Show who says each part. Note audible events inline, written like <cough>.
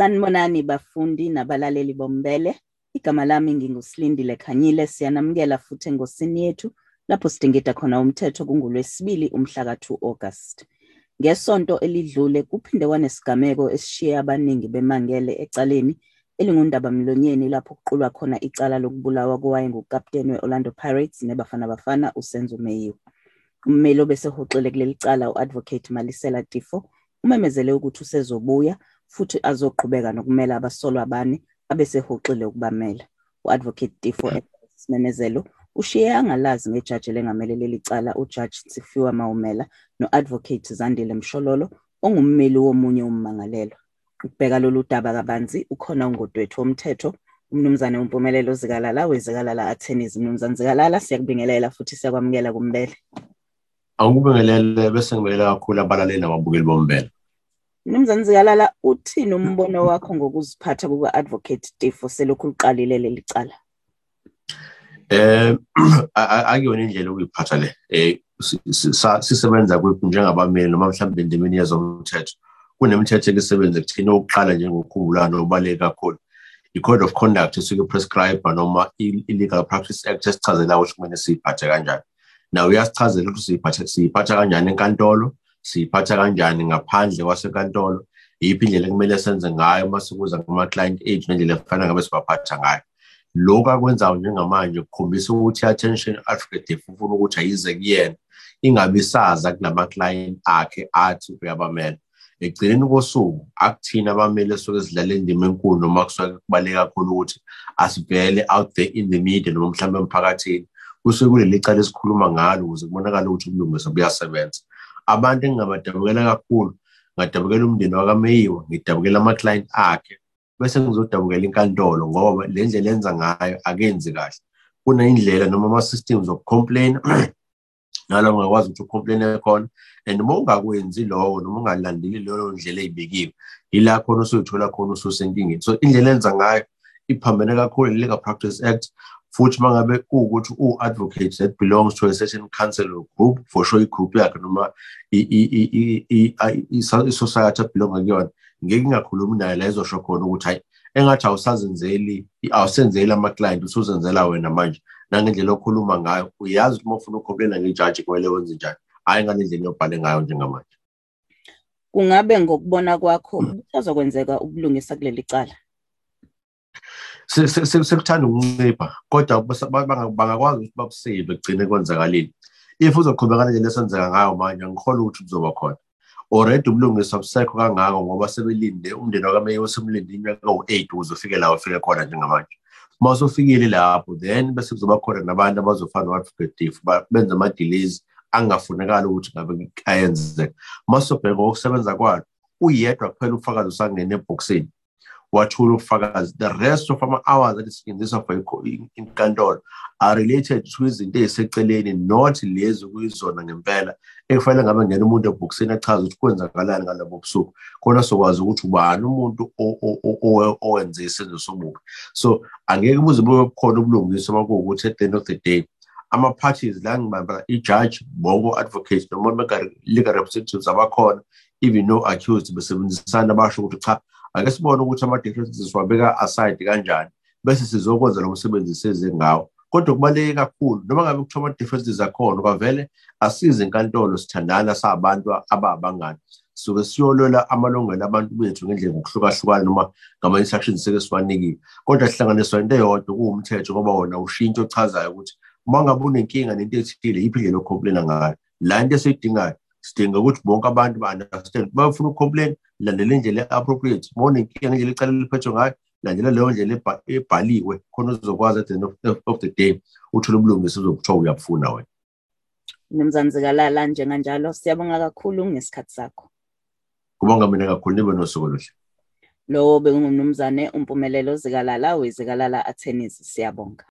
Speaker 1: Sanibonani bafundi nabalaleli bombele. Igama lami ngingusilindile Khanyile siyanamukela futhi engosini yethu lapho sidingida khona umthetho kungolwesibili umhla ka2 August. Ngesonto elidlule kuphinde kwanesigameko esishiye abaningi bemangele ecaleni elingundaba mlonyeni lapho kuqulwa khona icala lokubulawa kowaye ngukapteni we-Orlando Pirates neBafana Bafana uSenzo Meyiwe. Ummeli obesehoxile kuleli cala u-Advocate Malisela Tifo umemezele ukuthi usezobuya futhi azoqhubeka nokumela abasolwa bane abesehoxile ukubamela. U-Advocate Tifo esimemezelo ushiye angalazi ngejaji elengamele leli cala uJudge Tsifiwa Maumela no-Advocate Zandile Mshololo ongummeli womunye ummangalelwa. Ukubheka lolu daba kabanzi ukhona ungodwethu womthetho umnumzane uMpumelelo Zikalala wezikalala Attorneys. Mnumzane Zikalala siyakubingelela futhi siyakwamukela kumbele.
Speaker 2: Angikubingelele bese ngibekela kakhulu abalaleli nababukeli bombele.
Speaker 1: Mnumzane Zikalala uthini umbono wakho ngokuziphatha kuka-Advocate Tifo selokhu liqalile leli cala?
Speaker 2: Eh <clears throat> akuyona indlela okuyiphatha le. Eh sisebenza kwethu njengabameli noma mhlawumbe endimeni yezomthetho. Kunemithetho elisebenza kuthina okuqala njengokukhumbulana obaleka kakhulu. i-code of conduct esuke prescribe noma i-legal practice act esichazela ukuthi kumele siyiphathe kanjani. Now uyasichazela ukuthi siyiphatha siyiphatha kanjani enkantolo, siyiphatha kanjani ngaphandle kwasenkantolo, yiphi indlela ekumele senze ngayo uma sikuza kuma-client age nendlela efana ngabe sibaphatha ngayo. Lokhu akwenzayo njengamanje kukhombisa ukuthi i-attention advocate ufuna ukuthi ayize kuyena ingabe isaza kulama-client akhe athi uyabamela. ekugcineni kosuku akuthina abameli esuke sidlala indima enkulu noma kusuke kubaluleke kakhulu ukuthi asivele out there in the media noma mhlawumbe emphakathini kusuke kuleli cala esikhuluma ngalo ukuze kubonakale ukuthi ubulungiswa buyasebenza abantu engingabadabukela kakhulu ngadabukela umndeni wakameyiwa ngidabukela ama-client akhe bese ngizodabukela inkantolo ngoba le ndlela enza ngayo akenzi kahle. Kuney'ndlela noma ama-systems okucomplaina <clears throat> nalo ungakwazi ukuthi ucomplaine khona. And uma ungakwenzi lokho noma ungalandeli leyo ndlela eyibekiwe yila khona usuyithola khona ususenkingeni so indlela enza ngayo iphambene kakhulu legal practice act futhi mangabe kuwukuthi u-advocate that belongs to a certain council or group for sure igroup yakhe noma i-society abelonga kuyona ngeke ngingakhulumi naye la ezosho khona ukuthi hayi engathi awusazenzeli awusenzeli ama-client usuzenzela wena manje. Nangendlela okhuluma ngayo uyazi ukuthi uma ufuna ukhomplela ngejaji kumele wenze njani. Hhayi ngale ndlela yobhale ngayo njengamanje.
Speaker 1: Kungabe ngokubona kwakho <clears throat> kusazokwenzeka ubulungisa kuleli cala?
Speaker 2: Sekuthanda ukuncipha kodwa bangakwazi ukuthi bakusave kugcine kwenzakalile. If uzoqhubeka ngendlela esenzeka ngayo manje angikholwa ukuthi kuzoba khona. Already ubulungiswa busekho kangako ngoba sebelinde umndeni wakameya osemlinde iminyaka kawu-eight ukuze ufike la ufike khona njengamanje. Uma usufikile lapho then bese kuzoba khona nabantu abazofana no-advocate benze ama-delays angafunekali ukuthi ngabe ayenzeka. Uma sobheka ngokusebenza kwalo uyedwa kuphela ufakazi usangena ebhokisini. Wathula ubufakazi the rest of ama-hours alisetshenziswa for inkantolo are related to izinto ey'seceleni not lezi kuyizona ngempela ekufanele ngabe ngena umuntu ebhokisini achaze ukuthi kwenzakalani ngalobo busuku. Khona sokwazi ukuthi ubani umuntu owenze isenzo sobubi. So angeke buze bube bukhona ubulungiswa uma kuwukuthi at the end of the day ama-parties la ngibamba i-judge bonke advocates noma legal representatives abakhona even no accused besebenzisana basho ukuthi cha ake sibone ukuthi ama-differences siwabeka aside kanjani bese sizokwenza lo msebenzi seze ngawo. Kodwa kubaluleke kakhulu noma ngabe kuthiwa ama-differences akhona kwavele asize inkantolo sithandana sabantu ababangani. Suke siyolola amalungelo abantu bethu ngendlela ngokuhlukahlukana noma ngama-instructions seke siwanikile. Kodwa sihlanganiswa into eyodwa kuwumthetho ngoba wona ushintsho ochazayo ukuthi uma ngabe unenkinga nento ethile yiphi indlela ocomplaina ngayo. La nto esiyidingayo sidinga ukuthi bonke abantu ba-understand bafuna ukucomplain landela indlela e-appropriate uma unenkinga ngendlela icala liphethwe ngayo landela leyo ndlela ebhaliwe khona uzokwazi at the end of the day uthole ubulungisa uzokuthiwa uyabufuna wena
Speaker 1: Mnumzane Zikalala njenganjalo siyabonga kakhulu ngesikhathi sakho.
Speaker 2: kubonga mina kakhulu nibe nosuku oluhle
Speaker 1: Lo bengumnumzane uMpumelelo Zikalala wezikalala Attorneys siyabonga.